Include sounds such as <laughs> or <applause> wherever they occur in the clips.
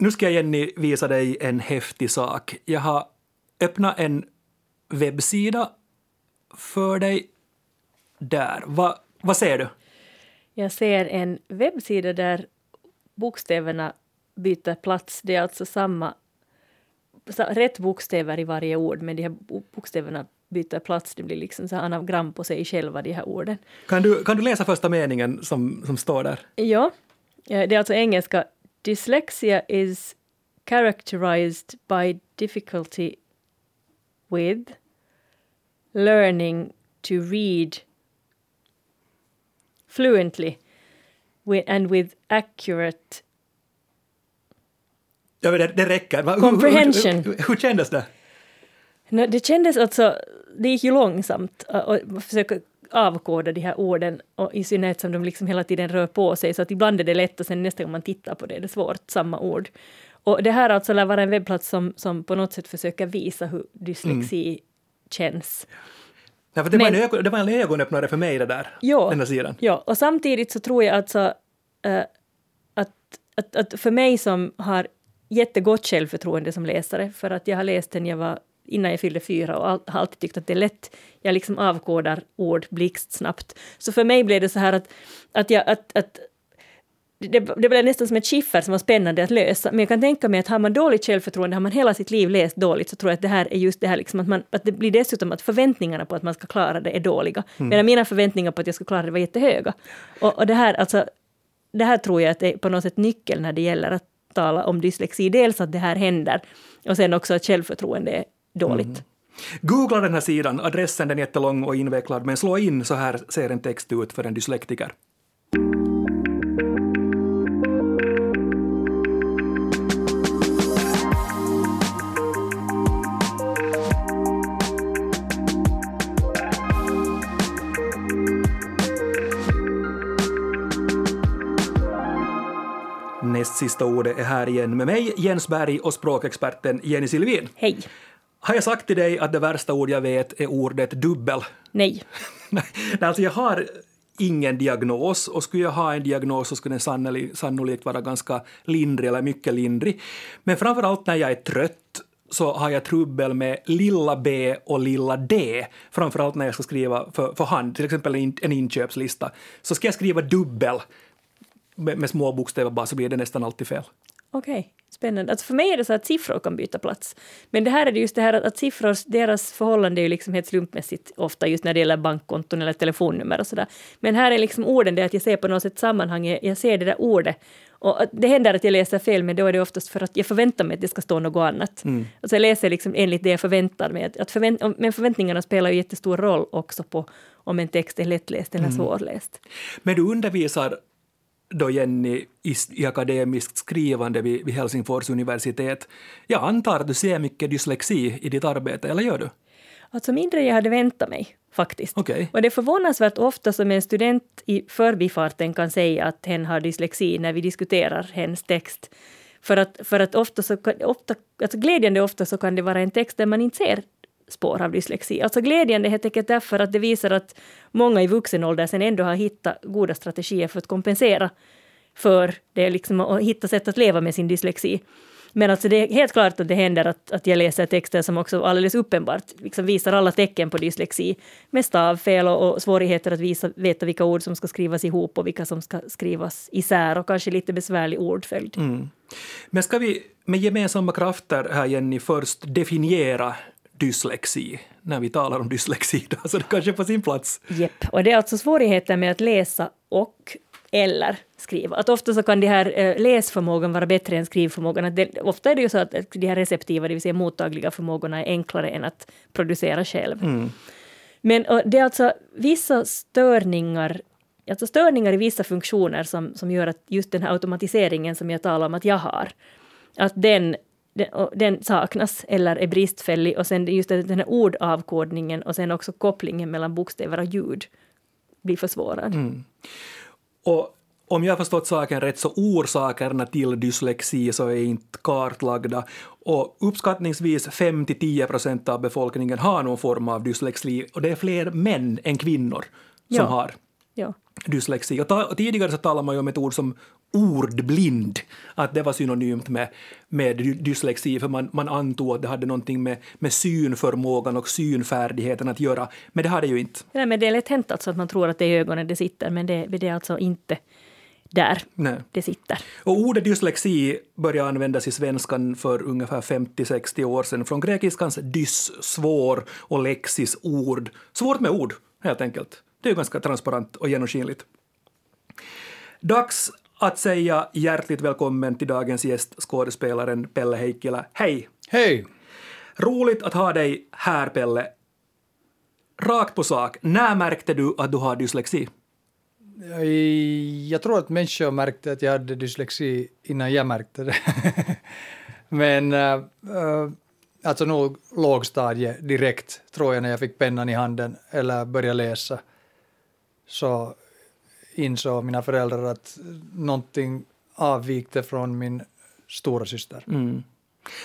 Nu ska jag Jenny visa dig en häftig sak. Jag har öppnat en webbsida för dig. Där. Va, vad ser du? Jag ser en webbsida där bokstäverna byter plats. Det är alltså samma, rätt bokstäver i varje ord, men de här bokstäverna byter plats. Det blir liksom så anagram på sig själva, de här orden. Kan du, kan du läsa första meningen som, som står där? Ja, det är alltså engelska. Dyslexia is characterized by difficulty with learning to read fluently and with accurate Ja, men det, det räcker. Comprehension. Hur, hur, hur kändes det? No, det kändes alltså, det gick ju långsamt att försöka avkoda de här orden, och i synnerhet som de liksom hela tiden rör på sig, så att ibland är det lätt och sen nästa gång man tittar på det är det svårt, samma ord. Och det här alltså lär vara en webbplats som, som på något sätt försöker visa hur dyslexi mm. känns. Ja, för det, Men, var en ögon, det var en ögonöppnare för mig det där, ja, den här sidan. Ja, och samtidigt så tror jag alltså äh, att, att, att för mig som har jättegott självförtroende som läsare, för att jag har läst den jag var innan jag fyllde fyra och all, har alltid tyckt att det är lätt. Jag liksom avkodar ord blixtsnabbt. Så för mig blev det så här att, att, jag, att, att det, det blev nästan som ett skiffer som var spännande att lösa. Men jag kan tänka mig att har man dåligt självförtroende, har man hela sitt liv läst dåligt, så tror jag att det här är just det här liksom att, man, att det blir dessutom att förväntningarna på att man ska klara det är dåliga. Mm. Medan mina förväntningar på att jag ska klara det var jättehöga. Och, och det här alltså, det här tror jag att är på något sätt nyckeln när det gäller att tala om dyslexi. Dels att det här händer och sen också att självförtroende är dåligt. Mm. Googla den här sidan, adressen den är jättelång och invecklad, men slå in så här ser en text ut för en dyslektiker. Näst sista ordet är här igen med mig, Jens Berg och språkexperten Jenny Silvin. Hej. Har jag sagt till dig att det värsta ord jag vet är ordet dubbel? Nej. <laughs> alltså jag har ingen diagnos och skulle jag ha en diagnos så skulle den sannolikt vara ganska lindrig eller mycket lindrig. Men framför allt när jag är trött så har jag trubbel med lilla b och lilla d, framförallt när jag ska skriva för, för hand, till exempel en inköpslista. Så ska jag skriva dubbel med, med små bokstäver bara så blir det nästan alltid fel. Okej, okay. spännande. Alltså för mig är det så att siffror kan byta plats. Men det här är det just det här att, att siffror, deras förhållande är ju liksom helt slumpmässigt ofta just när det gäller bankkonton eller telefonnummer och sådär. Men här är liksom orden det att jag ser på något sätt sammanhanget, jag ser det där ordet. Och det händer att jag läser fel, men då är det oftast för att jag förväntar mig att det ska stå något annat. Mm. Alltså jag läser liksom enligt det jag förväntar mig. Att förvänt men förväntningarna spelar ju jättestor roll också på om en text är lättläst eller mm. svårläst. Men du undervisar då Jenny i, i akademiskt skrivande vid, vid Helsingfors universitet. Jag antar att du ser mycket dyslexi i ditt arbete, eller gör du? Alltså mindre än jag hade väntat mig, faktiskt. Okay. Och det är förvånansvärt ofta som en student i förbifarten kan säga att hen har dyslexi när vi diskuterar hens text. För att, för att ofta, så, ofta alltså glädjande ofta så kan det vara en text där man inte ser spår av dyslexi. Alltså glädjande helt enkelt därför att det visar att många i vuxen ålder sen ändå har hittat goda strategier för att kompensera för det, liksom, och hitta sätt att leva med sin dyslexi. Men alltså det är helt klart att det händer att, att jag läser texter som också alldeles uppenbart liksom visar alla tecken på dyslexi. Med stavfel och, och svårigheter att visa, veta vilka ord som ska skrivas ihop och vilka som ska skrivas isär och kanske lite besvärlig ordföljd. Mm. Men ska vi med gemensamma krafter här Jenny först definiera dyslexi när vi talar om dyslexi, då, så det kanske är på sin plats. Jepp, och det är alltså svårigheter med att läsa och eller skriva. Att ofta så kan de här eh, läsförmågan vara bättre än skrivförmågan. Att det, ofta är det ju så att de här receptiva, det vill säga mottagliga förmågorna är enklare än att producera själv. Mm. Men det är alltså vissa störningar alltså störningar i vissa funktioner som, som gör att just den här automatiseringen som jag talar om att jag har, att den den, den saknas eller är bristfällig och sen just den här ordavkodningen och sen också kopplingen mellan bokstäver och ljud blir försvårad. Mm. Och om jag har förstått saken rätt så orsakerna till dyslexi så är inte kartlagda och uppskattningsvis 5-10 procent av befolkningen har någon form av dyslexi och det är fler män än kvinnor som ja. har. Dyslexi. Och, ta, och tidigare så talade man ju om ett ord som ordblind, att det var synonymt med, med dyslexi, för man, man antog att det hade någonting med, med synförmågan och synfärdigheten att göra, men det har det ju inte. Nej, men det är lätt hänt alltså att man tror att det är ögonen det sitter, men det, det är alltså inte där Nej. det sitter. Och ordet dyslexi började användas i svenskan för ungefär 50-60 år sedan från grekiskans dys, svår, och lexis, ord. Svårt med ord, helt enkelt. Det är ganska transparent och genomskinligt. Dags att säga hjärtligt välkommen till dagens gäst, skådespelaren Pelle Heikkilä. Hej! Hej! Roligt att ha dig här, Pelle. Rakt på sak, när märkte du att du har dyslexi? Jag tror att människor märkte att jag hade dyslexi innan jag märkte det. <laughs> Men uh, alltså nog lågstadie direkt, tror jag, när jag fick pennan i handen eller började läsa. Så insåg mina föräldrar att någonting avvikte från min stora syster. Mm.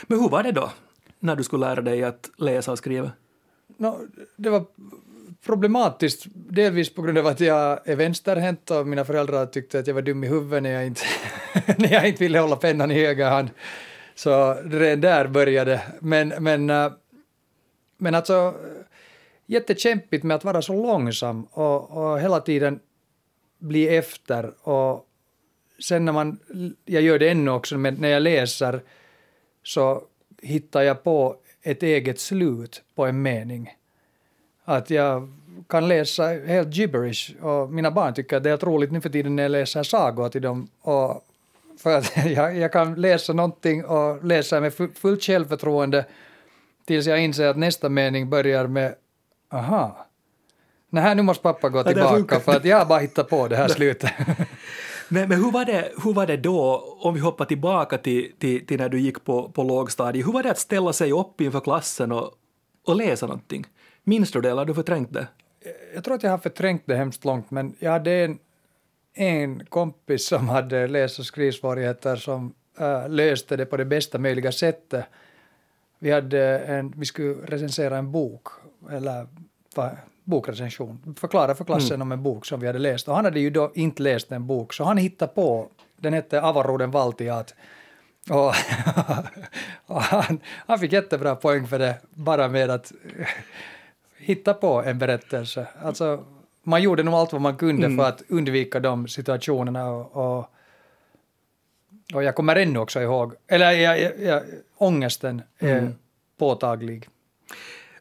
Men hur var det då, när du skulle lära dig att läsa och skriva? No, det var problematiskt, delvis på grund av att jag är vänsterhänt och mina föräldrar tyckte att jag var dum i huvudet när jag inte, <laughs> när jag inte ville hålla pennan i höger hand. Så redan där började Men, men, äh, men alltså jättekämpigt med att vara så långsam och, och hela tiden bli efter och sen när man, jag gör det ännu också, men när jag läser så hittar jag på ett eget slut på en mening. Att jag kan läsa helt gibberish och mina barn tycker att det är helt roligt nu för tiden när jag läser sagor till dem. Och för att <laughs> jag, jag kan läsa någonting och läsa med fullt självförtroende tills jag inser att nästa mening börjar med aha, nej nu måste pappa gå tillbaka för att jag har bara hittat på det här <laughs> slutet. <laughs> Men, men hur, var det, hur var det då, om vi hoppar tillbaka till, till, till när du gick på, på lågstadiet, hur var det att ställa sig upp inför klassen och, och läsa någonting? Minns du det eller har du förträngt det? Jag tror att jag har förträngt det hemskt långt, men jag hade en, en kompis som hade läs och skrivsvårigheter som äh, löste det på det bästa möjliga sättet. Vi, hade en, vi skulle recensera en bok, eller bokrecension, förklara för klassen mm. om en bok som vi hade läst. Och han hade ju då inte läst en bok, så han hittade på, den hette Avaroden Valtiat, och, <laughs> och han, han fick jättebra poäng för det, bara med att <laughs> hitta på en berättelse. Alltså, man gjorde nog allt vad man kunde mm. för att undvika de situationerna och, och, och jag kommer ännu också ihåg, eller jag, jag, jag, ångesten är mm. påtaglig.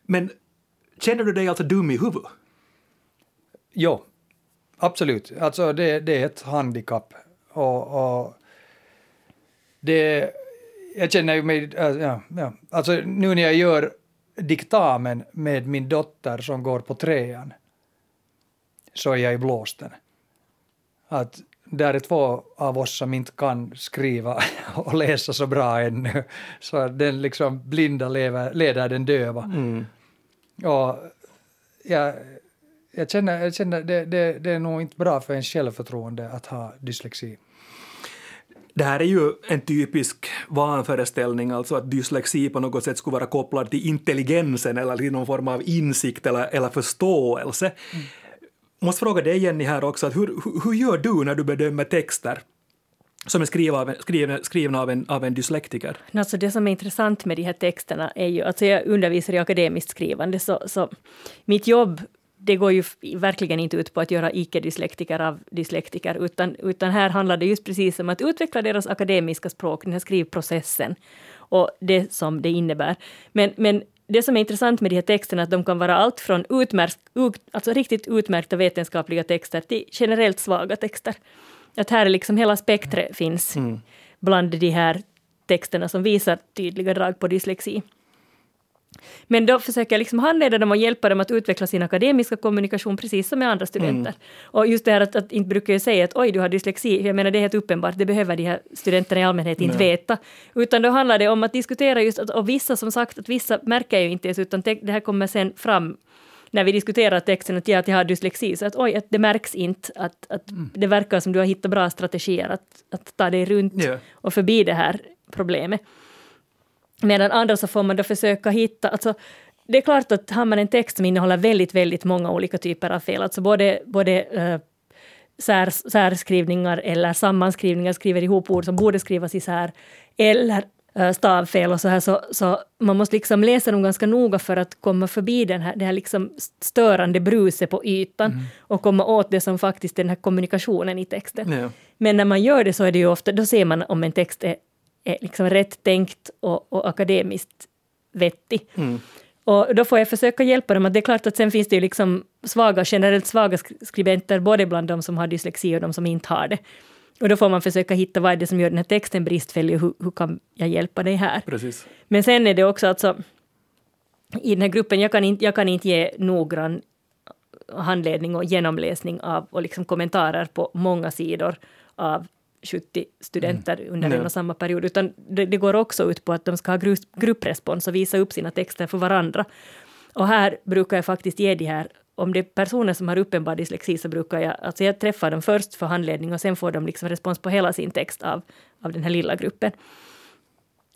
Men känner du dig alltså dum i huvudet? Jo, absolut. Alltså det, det är ett handikapp. Och, och det, jag känner ju mig, äh, ja, ja. alltså nu när jag gör diktamen med min dotter som går på trean så är jag i blåsten. Att där är två av oss som inte kan skriva <laughs> och läsa så bra ännu. Så den liksom blinda lever, leder den döva. Mm. Och jag, jag känner, jag känner det, det, det är nog inte bra för en självförtroende att ha dyslexi. Det här är ju en typisk vanföreställning, alltså att dyslexi på något sätt skulle vara kopplad till intelligensen eller till någon form av insikt eller, eller förståelse. Mm. Måste fråga dig Jenny här också, att hur, hur gör du när du bedömer texter? som är skrivna av, skrivna, skrivna av, en, av en dyslektiker. Alltså det som är intressant med de här texterna är ju, alltså jag undervisar i akademiskt skrivande, så, så mitt jobb det går ju verkligen inte ut på att göra icke-dyslektiker av dyslektiker, utan, utan här handlar det just precis om att utveckla deras akademiska språk, den här skrivprocessen och det som det innebär. Men, men det som är intressant med de här texterna är att de kan vara allt från utmärkt, alltså riktigt utmärkta vetenskapliga texter till generellt svaga texter. Att här är liksom hela spektret finns mm. bland de här texterna som visar tydliga drag på dyslexi. Men då försöker jag liksom handleda dem och hjälpa dem att utveckla sin akademiska kommunikation precis som med andra studenter. Mm. Och just det här att, att inte brukar jag säga att oj, du har dyslexi, jag menar det är helt uppenbart, det behöver de här studenterna i allmänhet inte Nej. veta. Utan då handlar det om att diskutera just, att, och vissa som sagt, att vissa märker ju inte ens, utan det här kommer sen fram när vi diskuterar texten att, ja, att jag har dyslexi, så att oj, att det märks inte, att, att mm. det verkar som du har hittat bra strategier att, att ta dig runt yeah. och förbi det här problemet. Medan andra så får man då försöka hitta, alltså det är klart att har man en text som innehåller väldigt, väldigt många olika typer av fel, alltså både, både uh, sär, särskrivningar eller sammanskrivningar, skriver ihop ord som borde skrivas isär, eller äh, stavfel och så här, så, så man måste liksom läsa dem ganska noga för att komma förbi den här, det här liksom störande bruset på ytan mm. och komma åt det som faktiskt är den här kommunikationen i texten. Ja. Men när man gör det så är det ju ofta, då ser man om en text är, är liksom rätt tänkt och, och akademiskt vettig. Mm. Och då får jag försöka hjälpa dem. Att det är klart att sen finns det ju liksom svaga, generellt svaga skribenter, både bland de som har dyslexi och de som inte har det. Och då får man försöka hitta vad är det som gör den här texten bristfällig och hur, hur kan jag hjälpa dig här? Precis. Men sen är det också alltså, i den här gruppen, jag kan inte, jag kan inte ge noggrann handledning och genomläsning av och liksom kommentarer på många sidor av 70 studenter mm. under en och samma period, utan det, det, går också ut på att de ska ha gru, grupprespons och visa upp sina texter för varandra. Och här brukar jag faktiskt ge de här, om det är personer som har uppenbar dyslexi så brukar jag, alltså jag träffar dem först för handledning och sen får de liksom respons på hela sin text av, av den här lilla gruppen.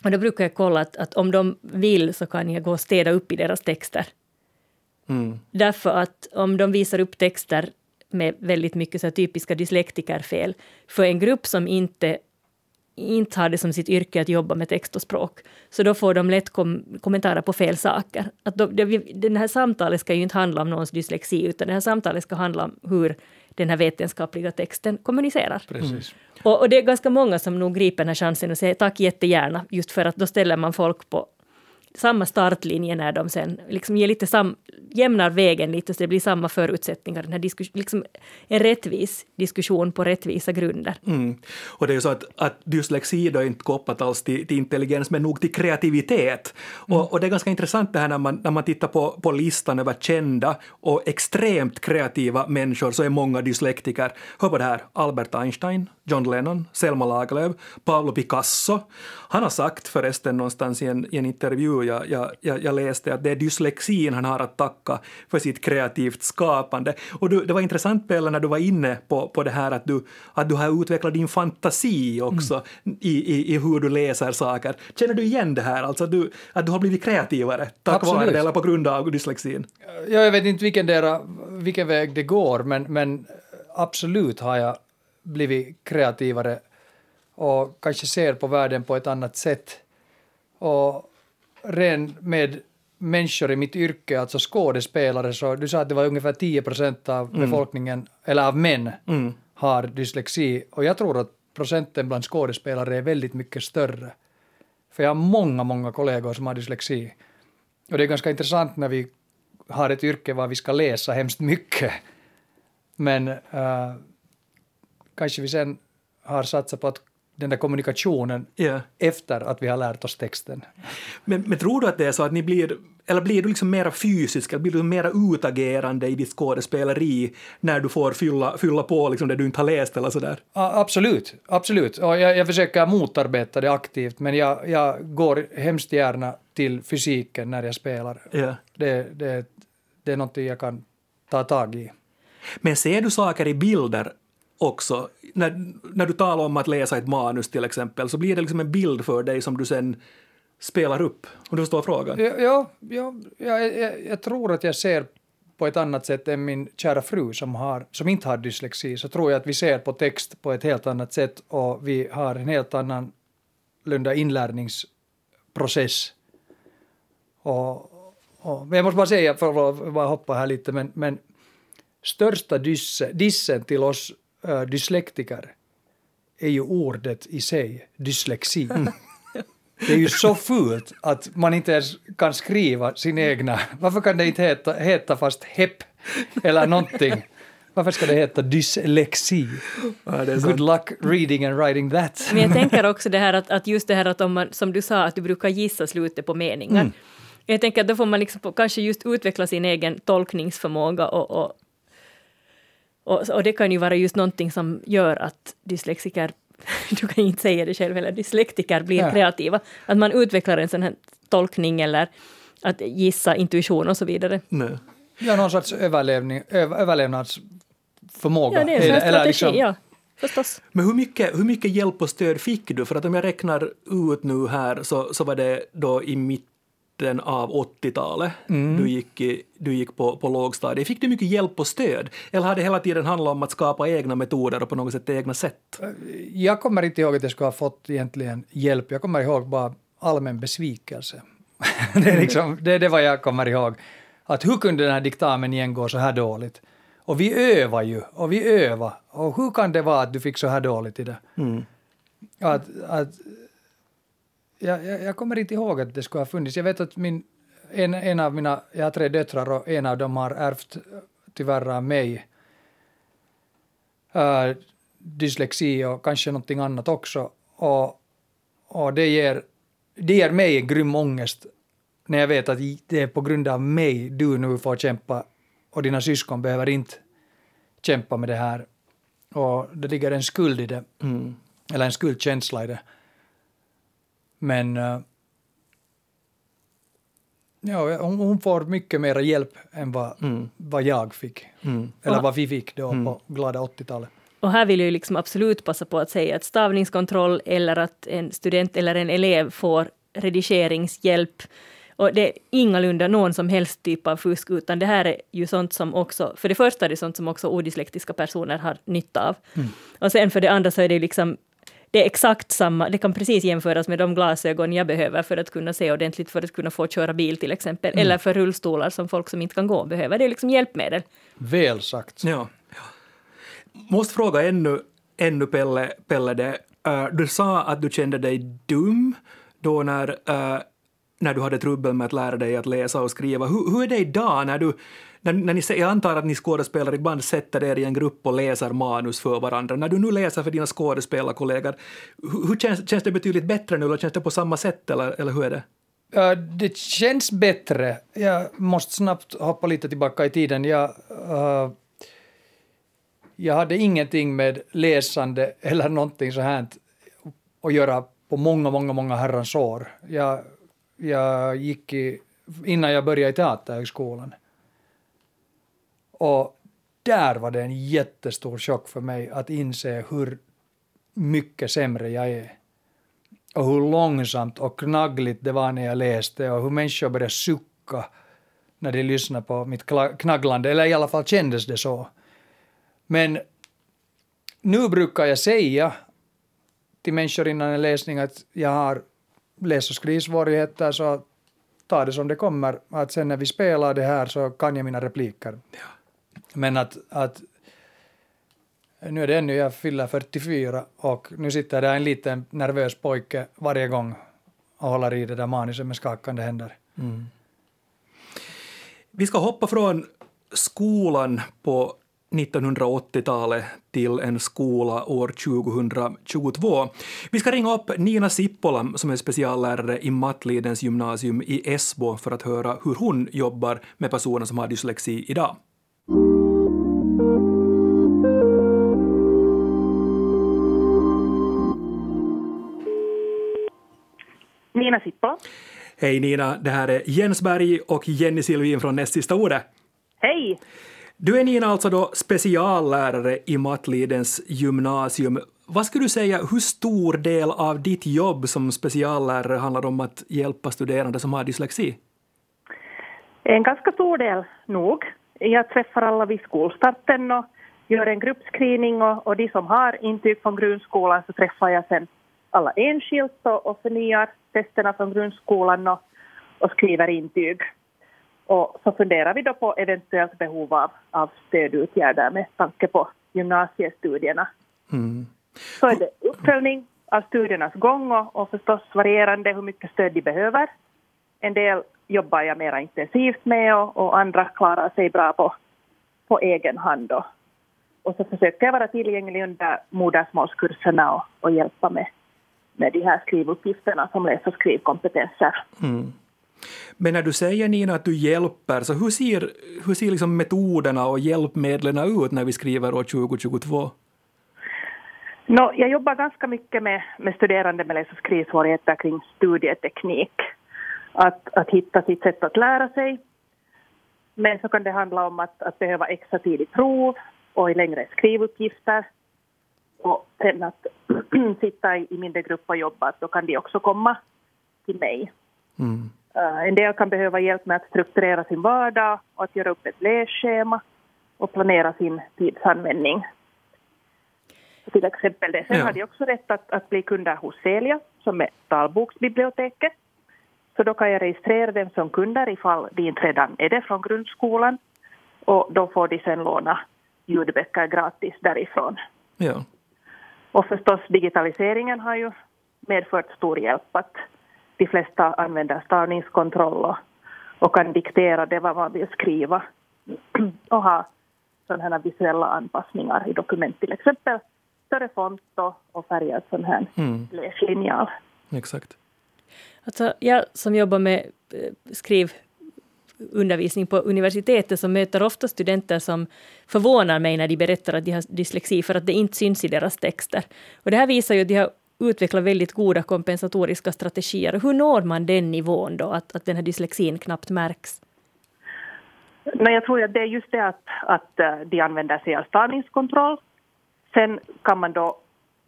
Och då brukar jag kolla att, att om de vill så kan jag gå och städa upp i deras texter. Mm. Därför att om de visar upp texter med väldigt mycket så typiska dyslektikerfel. För en grupp som inte, inte har det som sitt yrke att jobba med text och språk, så då får de lätt kom kommentarer på fel saker. Att då, det, det här samtalet ska ju inte handla om någons dyslexi, utan det här samtalet ska handla om hur den här vetenskapliga texten kommunicerar. Precis. Och, och, det är ganska många som nog griper den här chansen och säger tack jättegärna, just för att då ställer man folk på samma startlinje när de sen liksom ger lite sam, jämnar vägen lite så det blir samma förutsättningar. Den här diskus, liksom en rättvis diskussion på rättvisa grunder. Mm. Och det är ju så att, att dyslexi då är inte kopplat alls till, till intelligens men nog till kreativitet. Mm. Och, och, det är ganska intressant det här när man, när man tittar på, på listan över kända och extremt kreativa människor så är många dyslektiker. Hör på det här, Albert Einstein, John Lennon, Selma Lagerlöf, Pablo Picasso. Han har sagt förresten någonstans i en, i en intervju jag, jag, jag, läste att det är dyslexin han har att tacka för sitt kreativt skapande. Och du, det var intressant Pelle när du var inne på, på det här att du, att du har utvecklat din fantasi också mm. i, i, i hur du läser saker. Känner du igen det här, alltså att du, att du har blivit kreativare tack vare det eller på grund av dyslexin? Ja, jag vet inte vilken, dera, vilken väg det går, men, men absolut har jag blivit kreativare och kanske ser på världen på ett annat sätt. Och ren med människor i mitt yrke, alltså skådespelare, så du sa att det var ungefär 10 procent av mm. befolkningen, eller av män, mm. har dyslexi. Och jag tror att procenten bland skådespelare är väldigt mycket större. För jag har många, många kollegor som har dyslexi. Och det är ganska intressant när vi har ett yrke var vi ska läsa hemskt mycket. Men uh, kanske vi sen har satsat på att den där kommunikationen yeah. efter att vi har lärt oss texten. Men, men, tror du att det är så att ni blir, eller blir du liksom mera fysisk, eller blir du mera utagerande i ditt skådespeleri när du får fylla, fylla på liksom det du inte har läst eller sådär? Ja, absolut, absolut. Och jag, jag försöker motarbeta det aktivt, men jag, jag går hemskt gärna till fysiken när jag spelar. Yeah. Det, det, det är något jag kan ta tag i. Men ser du saker i bilder också. När, när du talar om att läsa ett manus till exempel så blir det liksom en bild för dig som du sen spelar upp, om du förstår frågan. Ja, ja, ja jag, jag, jag, tror att jag ser på ett annat sätt än min kära fru som, har, som inte har dyslexi, så tror jag att vi ser på text på ett helt annat sätt och vi har en helt annan lunda inlärningsprocess. Och, och, men jag måste bara säga, för att bara hoppa här lite, men, men största dysse, dissen till oss uh, dyslektiker är ju ordet i sig, dyslexi. <laughs> Det är ju så fult att man inte ens kan skriva sin egna... Varför kan det inte heta, heta fast HEP eller någonting? Varför ska det heta dyslexi? Ja, Good luck reading and writing that. Men jag tänker också det här att, att just det här att om man, som du sa, att du brukar gissa slutet på meningar. Mm. Jag tänker att då får man liksom kanske just utveckla sin egen tolkningsförmåga och, och och, och, det kan ju vara just någonting som gör att dyslexiker, <laughs> du kan inte säga det själv heller, dyslektiker blir ja. kreativa. Att man utvecklar en sån här tolkning eller att gissa intuition och så vidare. Nej. Ja, någon sorts överlevning, överlevnadsförmåga. Ja, det är en sån strategi, liksom... ja. Förstås. Men hur mycket, hur mycket hjälp och stöd fick du? För att om jag räknar ut nu här så, så var det då i mitt mitten av 80-talet, mm. du gick, du gick på, på lågstadiet. Fick du mycket hjälp och stöd? Eller har det hela tiden handlat om att skapa egna metoder och på något sätt egna sätt? Jag kommer inte ihåg att jag skulle ha fått egentligen hjälp. Jag kommer ihåg bara allmän besvikelse. <laughs> det, är liksom, det är det vad jag kommer ihåg. Att hur kunde den här diktamen igen gå så här dåligt? Och vi övar ju, och vi övar. Och hur kan det vara att du fick så här dåligt i det? Mm. Att, att, jag, jag, kommer inte ihåg att det skulle ha funnits. Jag vet att min, en, en av mina, jag har tre döttrar och en av dem har ärvt eh, tyvärr av mig uh, dyslexi och kanske någonting annat också. Och, och det, ger, det ger mig en grym ångest när jag vet att det är på grund av mig du nu får kämpa och dina syskon behöver inte kämpa med det här. Och det ligger en skuld i det, mm. eller en skuldkänsla i det. Men uh, ja, hon, hon, får mycket mer hjälp än vad, mm. vad jag fick. Mm. Eller vad vi fick då mm. på glada 80-talet. Och här vill jag liksom absolut passa på att säga att stavningskontroll eller att en student eller en elev får redigeringshjälp och det är ingalunda någon som helst typ av fusk, utan det här är ju sånt som också, för det första är det sånt som också odyslektiska personer har nytta av. Mm. Och sen för det andra så är det liksom det är exakt samma, det kan precis jämföras med de glasögon jag behöver för att kunna se ordentligt, för att kunna få köra bil till exempel, mm. eller för rullstolar som folk som inte kan gå behöver. Det är liksom hjälpmedel. Väl sagt. Ja. Måste fråga ännu, ännu Pelle, Pelle det. Uh, du sa att du kände dig dum då när uh, när du hade trubbel med att lära dig att läsa och skriva. Hur, hur är det idag när du när, när ni, jag antar att ni skådespelare ibland sätter er i en grupp och läser manus för varandra. När du nu läser för dina skådespelarkollegor, hur, hur känns, känns det betydligt bättre nu eller känns det på samma sätt eller, eller hur är det? Uh, det känns bättre. Jag måste snabbt hoppa lite tillbaka i tiden. Jag, uh, jag hade ingenting med läsande eller någonting så här att göra på många, många, många herrans år. Jag jag gick i, innan jag började i Teaterhögskolan. Och där var det en jättestor chock för mig att inse hur mycket sämre jag är. Och hur långsamt och knaggligt det var när jag läste och hur människor började sucka när de lyssnade på mitt knagglande, eller i alla fall kändes det så. Men nu brukar jag säga till människor innan en läsning att jag har läs och skrivsvårigheter så ta det som det kommer. Att sen när vi spelar det här så kan jag mina repliker. Ja. Men att, att nu är det ännu, jag fyller 44 och nu sitter där en liten nervös pojke varje gång och håller i det där manuset med skakande händer. Mm. Vi ska hoppa från skolan på 1980-talet till en skola år 2022. Vi ska ringa upp Nina Sippola som är speciallärare i Mattlidens gymnasium i Esbo för att höra hur hon jobbar med personer som har dyslexi idag. Nina Sippola. Hej Nina, det här är Jens Berg och Jenny Silvin från Näst sista ordet. Hej! Du är Nina alltså då speciallärare i Mattlidens gymnasium. Vad skulle du säga, hur stor del av ditt jobb som speciallärare handlar om att hjälpa studerande som har dyslexi? En ganska stor del nog. Jag träffar alla vid skolstarten och gör en gruppscreening och, och de som har intyg från grundskolan så träffar jag sen alla enskilt och, och förnyar testerna från grundskolan och, och skriver intyg. Och så funderar vi då på eventuellt behov av, av stödåtgärder med tanke på gymnasiestudierna. Mm. Så är det uppföljning av studiernas gång och, och förstås varierande hur mycket stöd de behöver. En del jobbar jag mer intensivt med och, och andra klarar sig bra på, på egen hand. Och, och så försöker jag vara tillgänglig under modersmålskurserna och, och hjälpa med, med de här skrivuppgifterna som läs och skrivkompetenser. Mm. Men när du säger Nina att du hjälper, så hur ser, hur ser liksom metoderna och hjälpmedlen ut när vi skriver år 2022? No, jag jobbar ganska mycket med, med studerande med läs och skrivsvårigheter kring studieteknik. Att, att hitta sitt sätt att lära sig. Men så kan det handla om att, att behöva extra tid i prov och i längre skrivuppgifter. Och sen att <clears throat> sitta i, i mindre grupp och jobba, då kan de också komma till mig. Mm. Eh, en del kan behöva hjälp med att strukturera sin vardag och att göra upp ett lässchema och planera sin tidsanvändning. Till exempel det. Sen Ja. har de också rätt att, att bli kunder hos Celia, som är talboksbiblioteket. Så då kan jag registrera dem som kunder ifall de inte redan är det från grundskolan. Och då får de sen låna ljudböcker gratis därifrån. Ja. Och förstås digitaliseringen har ju medfört stor hjälp att de flesta använder stavningskontroll och, och kan diktera det vad man vill skriva <clears throat> och ha sådana här visuella anpassningar i dokument, till exempel större font och, och färgad sån här Mm. läslinjal. Exakt. Alltså, jag som jobbar med eh, skrivundervisning på universitetet så möter ofta studenter som förvånar mig när de berättar att de har dyslexi för att det inte syns i deras texter. Och det här visar ju att de har utveckla väldigt goda kompensatoriska strategier. Hur når man den nivån då, att, att den här dyslexin knappt märks? Men jag tror att det är just det att, att eh, de använder sig av stavningskontroll. Sen kan man då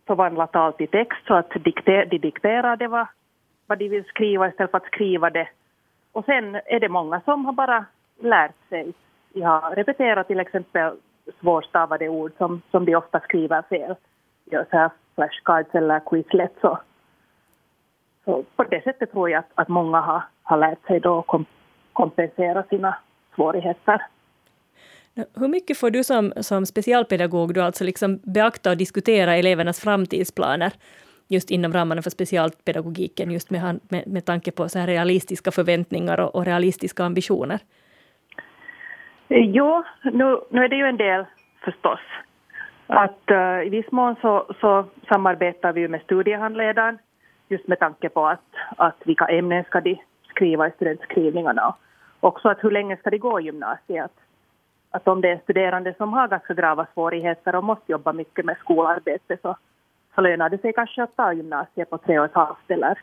förvandla tal till text så att dikter, de dikterar det vad, vad de vill skriva istället för att skriva det. Och sen är det många som har bara lärt sig. De har repeterat till exempel svårstavade ord som, som de ofta skriver fel. Gör så här flashcards eller quizlet. Så, så på det sättet tror jag att, att många har, har lärt sig då kom, kompensera sina svårigheter. Hur mycket får du som, som specialpedagog då alltså liksom beakta och diskutera elevernas framtidsplaner just inom ramarna för specialpedagogiken, just med, med, med tanke på så här realistiska förväntningar och, och realistiska ambitioner? Jo, nu, nu är det ju en del förstås. Att uh, i viss mån så, så samarbetar vi ju med studiehandledaren just med tanke på att, att vilka ämnen ska de skriva i studentskrivningarna och också att hur länge ska de gå i gymnasiet. Att, om det är en studerande som har ganska grava svårigheter och måste jobba mycket med skolarbete så, så lönar det sig kanske att ta gymnasiet på tre och ett halvt eller,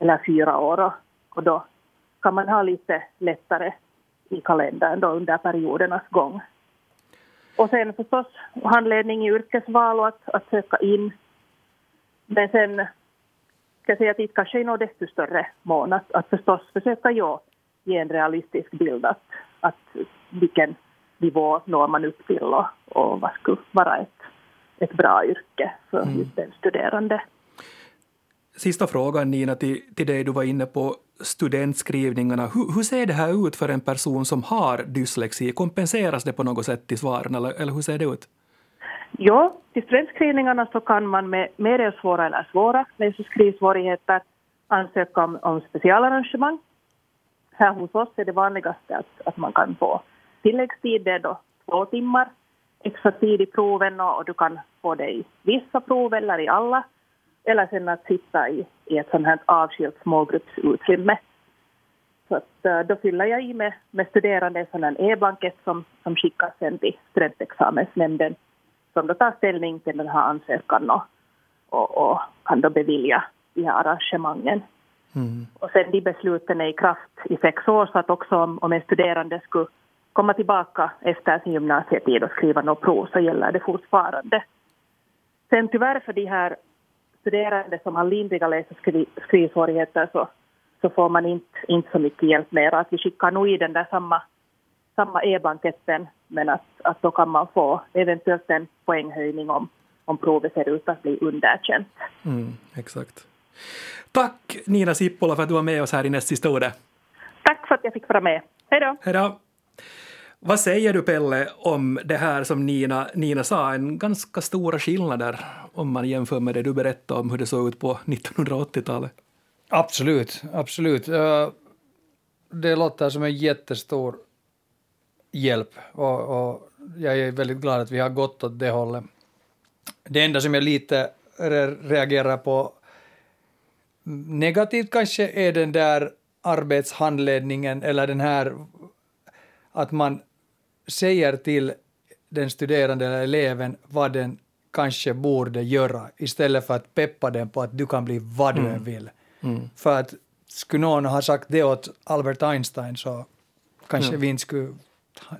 eller fyra år och, och då kan man ha lite lättare i kalendern då under periodernas gång. Och sen förstås handledning i yrkesval och att, att söka in. Men sen ska jag säga att det kanske i något desto större mån att, att förstås försöka ja, ge en realistisk bild att, att vilken nivå når man upp till och, och vad skulle vara ett, ett bra yrke för just den studerande. Sista frågan Nina till, till dig, du var inne på studentskrivningarna. Hur, hur ser det här ut för en person som har dyslexi? Kompenseras det på något sätt i svaren eller, eller hur ser det ut? Ja, till studentskrivningarna så kan man med medelsvåra eller svåra läs och skrivsvårigheter ansöka om, om specialarrangemang. Här hos oss är det vanligaste att, att man kan få tilläggstid, det är då två timmar extra tid i proven och, och du kan få det i vissa prov eller i alla. Eller sen att sitta i, i ett sånt här avskilt smågruppsutrymme. Så att, eh, då fyller jag i med, med studerande en sån här e-blankett som, som skickas sen till studentexamensnämnden som då tar ställning till den här ansökan och, och, och kan då bevilja de här arrangemangen. Mm. Och sen de besluten är i kraft i sex år så att också om, om en studerande skulle komma tillbaka efter sin gymnasietid och skriva något prov så gäller det fortfarande. Sen tyvärr för de här studerande som har lindriga läs och skri, skrivsvårigheter så, så får man inte, inte så mycket hjälp mer. Att vi skickar nog i den där samma, samma e-blanketten men att, att då kan man få eventuellt en poänghöjning om, om provet ser ut att bli underkänt. Mm, exakt. Tack Nina Sippola för att du var med oss här i näst sista ordet. Tack för att jag fick vara med. Hej då! Hej då. Vad säger du Pelle om det här som Nina, Nina sa, en ganska stora skillnader om man jämför med det du berättade om hur det såg ut på 1980-talet? Absolut, absolut. Eh, det låter som en jättestor hjälp och, och jag är väldigt glad att vi har gått åt det hållet. Det enda som jag lite reagerar på negativt kanske är den där arbetshandledningen eller den här att man säger till den studerande eller eleven vad den kanske borde göra istället för att peppa den på att du kan bli vad du än vill. För att skulle någon ha sagt det åt Albert Einstein så kanske vi inte skulle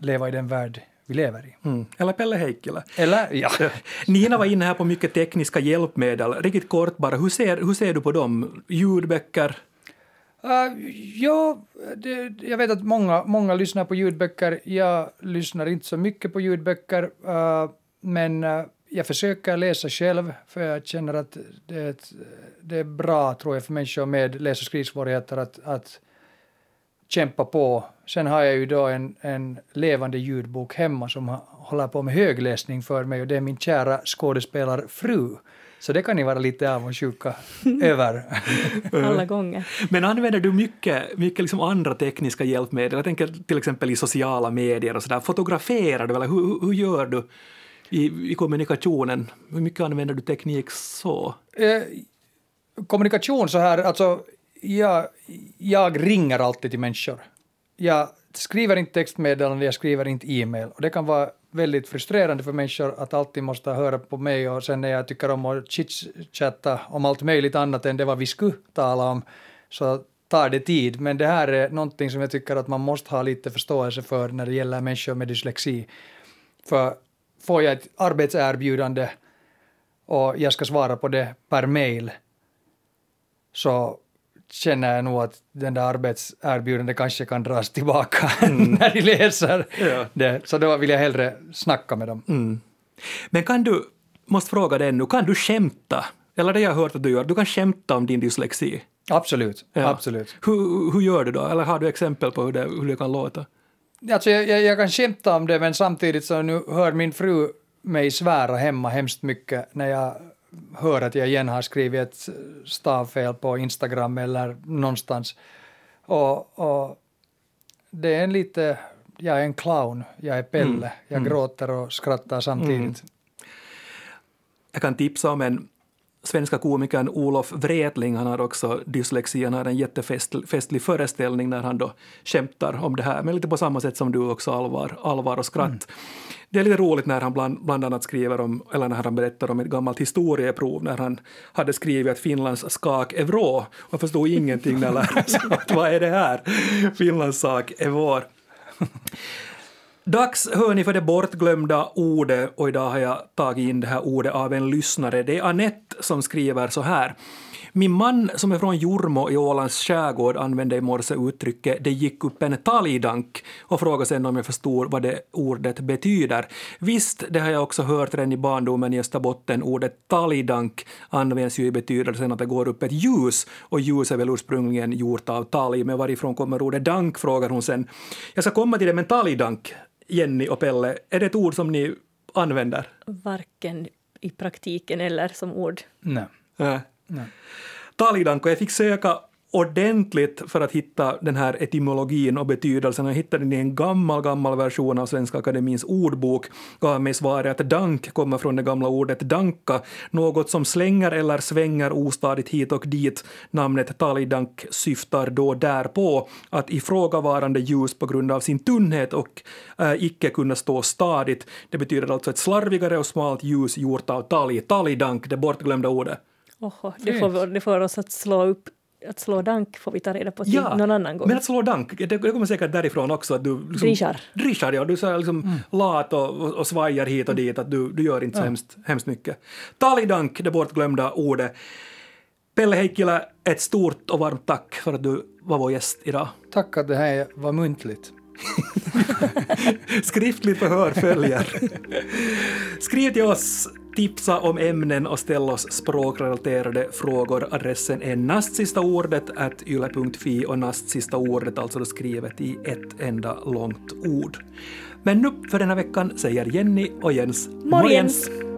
leva i den värld vi lever i. Mm. Eller Pelle Heikkilä. Eller, ja. <laughs> Nina var inne här på mycket tekniska hjälpmedel. Riktigt kort bara, hur ser, hur ser du på dem? Ljudböcker? Uh, ja, det, jag vet att många, många lyssnar på ljudböcker. Jag lyssnar inte så mycket på ljudböcker, uh, men uh, jag försöker läsa själv, för jag känner att det är, det är bra, tror jag, för människor med läs och skrivsvårigheter att, att kämpa på. Sen har jag ju då en, en levande ljudbok hemma som håller på med högläsning för mig och det är min kära skådespelarfru. Så det kan ni vara lite avundsjuka över. <laughs> Alla gånger. Men använder du mycket, mycket liksom andra tekniska hjälpmedel? Jag tänker till exempel i sociala medier och sådär. Fotograferar du eller hur, hur gör du i, i kommunikationen? Hur mycket använder du teknik så? Eh, kommunikation så här, alltså jag, jag ringer alltid till människor. Jag skriver inte textmeddelande, jag skriver inte e-mail. Och det kan vara väldigt frustrerande för människor att alltid måste höra på mig och sen när jag tycker om att chitchatta om allt möjligt annat än det vad vi skulle tala om så tar det tid. Men det här är någonting som jag tycker att man måste ha lite förståelse för när det gäller människor med dyslexi. För får jag ett arbetserbjudande och jag ska svara på det per mail så känner jag nog att den där arbetserbjudandet kanske kan dras tillbaka <laughs> mm. när de läser ja. det. Så då vill jag hellre snacka med dem. Mm. Men kan du, måste fråga dig nu, kan du skämta? Eller det jag har hört att du gör, du kan skämta om din dyslexi? Absolut, ja. absolut. Hur, hur gör du då? Eller har du exempel på hur det, hur det kan låta? Alltså jag, jag, jag kan skämta om det, men samtidigt så nu hör min fru mig svära hemma hemskt mycket när jag hör att jag igen har skrivit ett stavfel på Instagram eller någonstans. Och, och det är en lite, jag är en clown, jag är Pelle, mm. jag mm. gråter och skrattar samtidigt. Mm. Jag kan tipsa om en svenska komikern Olof Wretling, han har också dyslexi, han har en jättefestlig föreställning när han då skämtar om det här, men lite på samma sätt som du också, allvar, allvar och skratt. Mm. Det är lite roligt när han bland, bland annat skriver om, eller när han berättar om ett gammalt historieprov när han hade skrivit att Finlands skak är vrå och förstod ingenting när läraren sa att vad är det här? Finlands sak är vår. Dags hör ni för det bortglömda ordet och idag har jag tagit in det här ordet av en lyssnare. Det är Annette som skriver så här. Min man som är från Jurmo i Ålands skärgård använde i morse uttrycket ”det gick upp en talgdank” och frågade sen om jag förstod vad det ordet betyder. Visst, det har jag också hört redan i barndomen i Österbotten. Ordet talgdank används ju i betydelsen att det går upp ett ljus och ljus är väl ursprungligen gjort av talg, men varifrån kommer ordet dank, frågar hon sen. Jag ska komma till det, men talgdank, Jenny och Pelle, är det ett ord som ni använder? Varken i praktiken eller som ord. Nej. Äh. Nej. Talidanko, jag fick söka ordentligt för att hitta den här etymologin och betydelsen. Jag hittade den i en gammal, gammal version av Svenska Akademins ordbok. Gav mig svaret att dank kommer från det gamla ordet danka, något som slänger eller svänger ostadigt hit och dit. Namnet talidank syftar då därpå att ifrågavarande ljus på grund av sin tunnhet och äh, icke kunna stå stadigt. Det betyder alltså ett slarvigare och smalt ljus gjort av talg. Talidank, det bortglömda ordet. Oho, det, får, det får oss att slå upp att slå dank får vi ta reda på till ja, någon annan gång. men att slå dank, det, det kommer säkert därifrån också att du... Liksom, drischar. Drischar, ja. Du är liksom mm. lat och, och, och svajar hit och dit, att du, du gör inte så ja. hemskt, hemskt mycket. Talidank, det bortglömda ordet. Pelle Heikkilä, ett stort och varmt tack för att du var vår gäst idag. Tack att det här var muntligt. <laughs> Skriftligt förhör följer. <laughs> Skriv till oss tipsa om ämnen och ställa oss språkrelaterade frågor. Adressen är nastsistaordet yle.fi och nastsista ordet alltså skrivet i ett enda långt ord. Men nu för den här veckan säger Jenny och Jens morgens. morgens.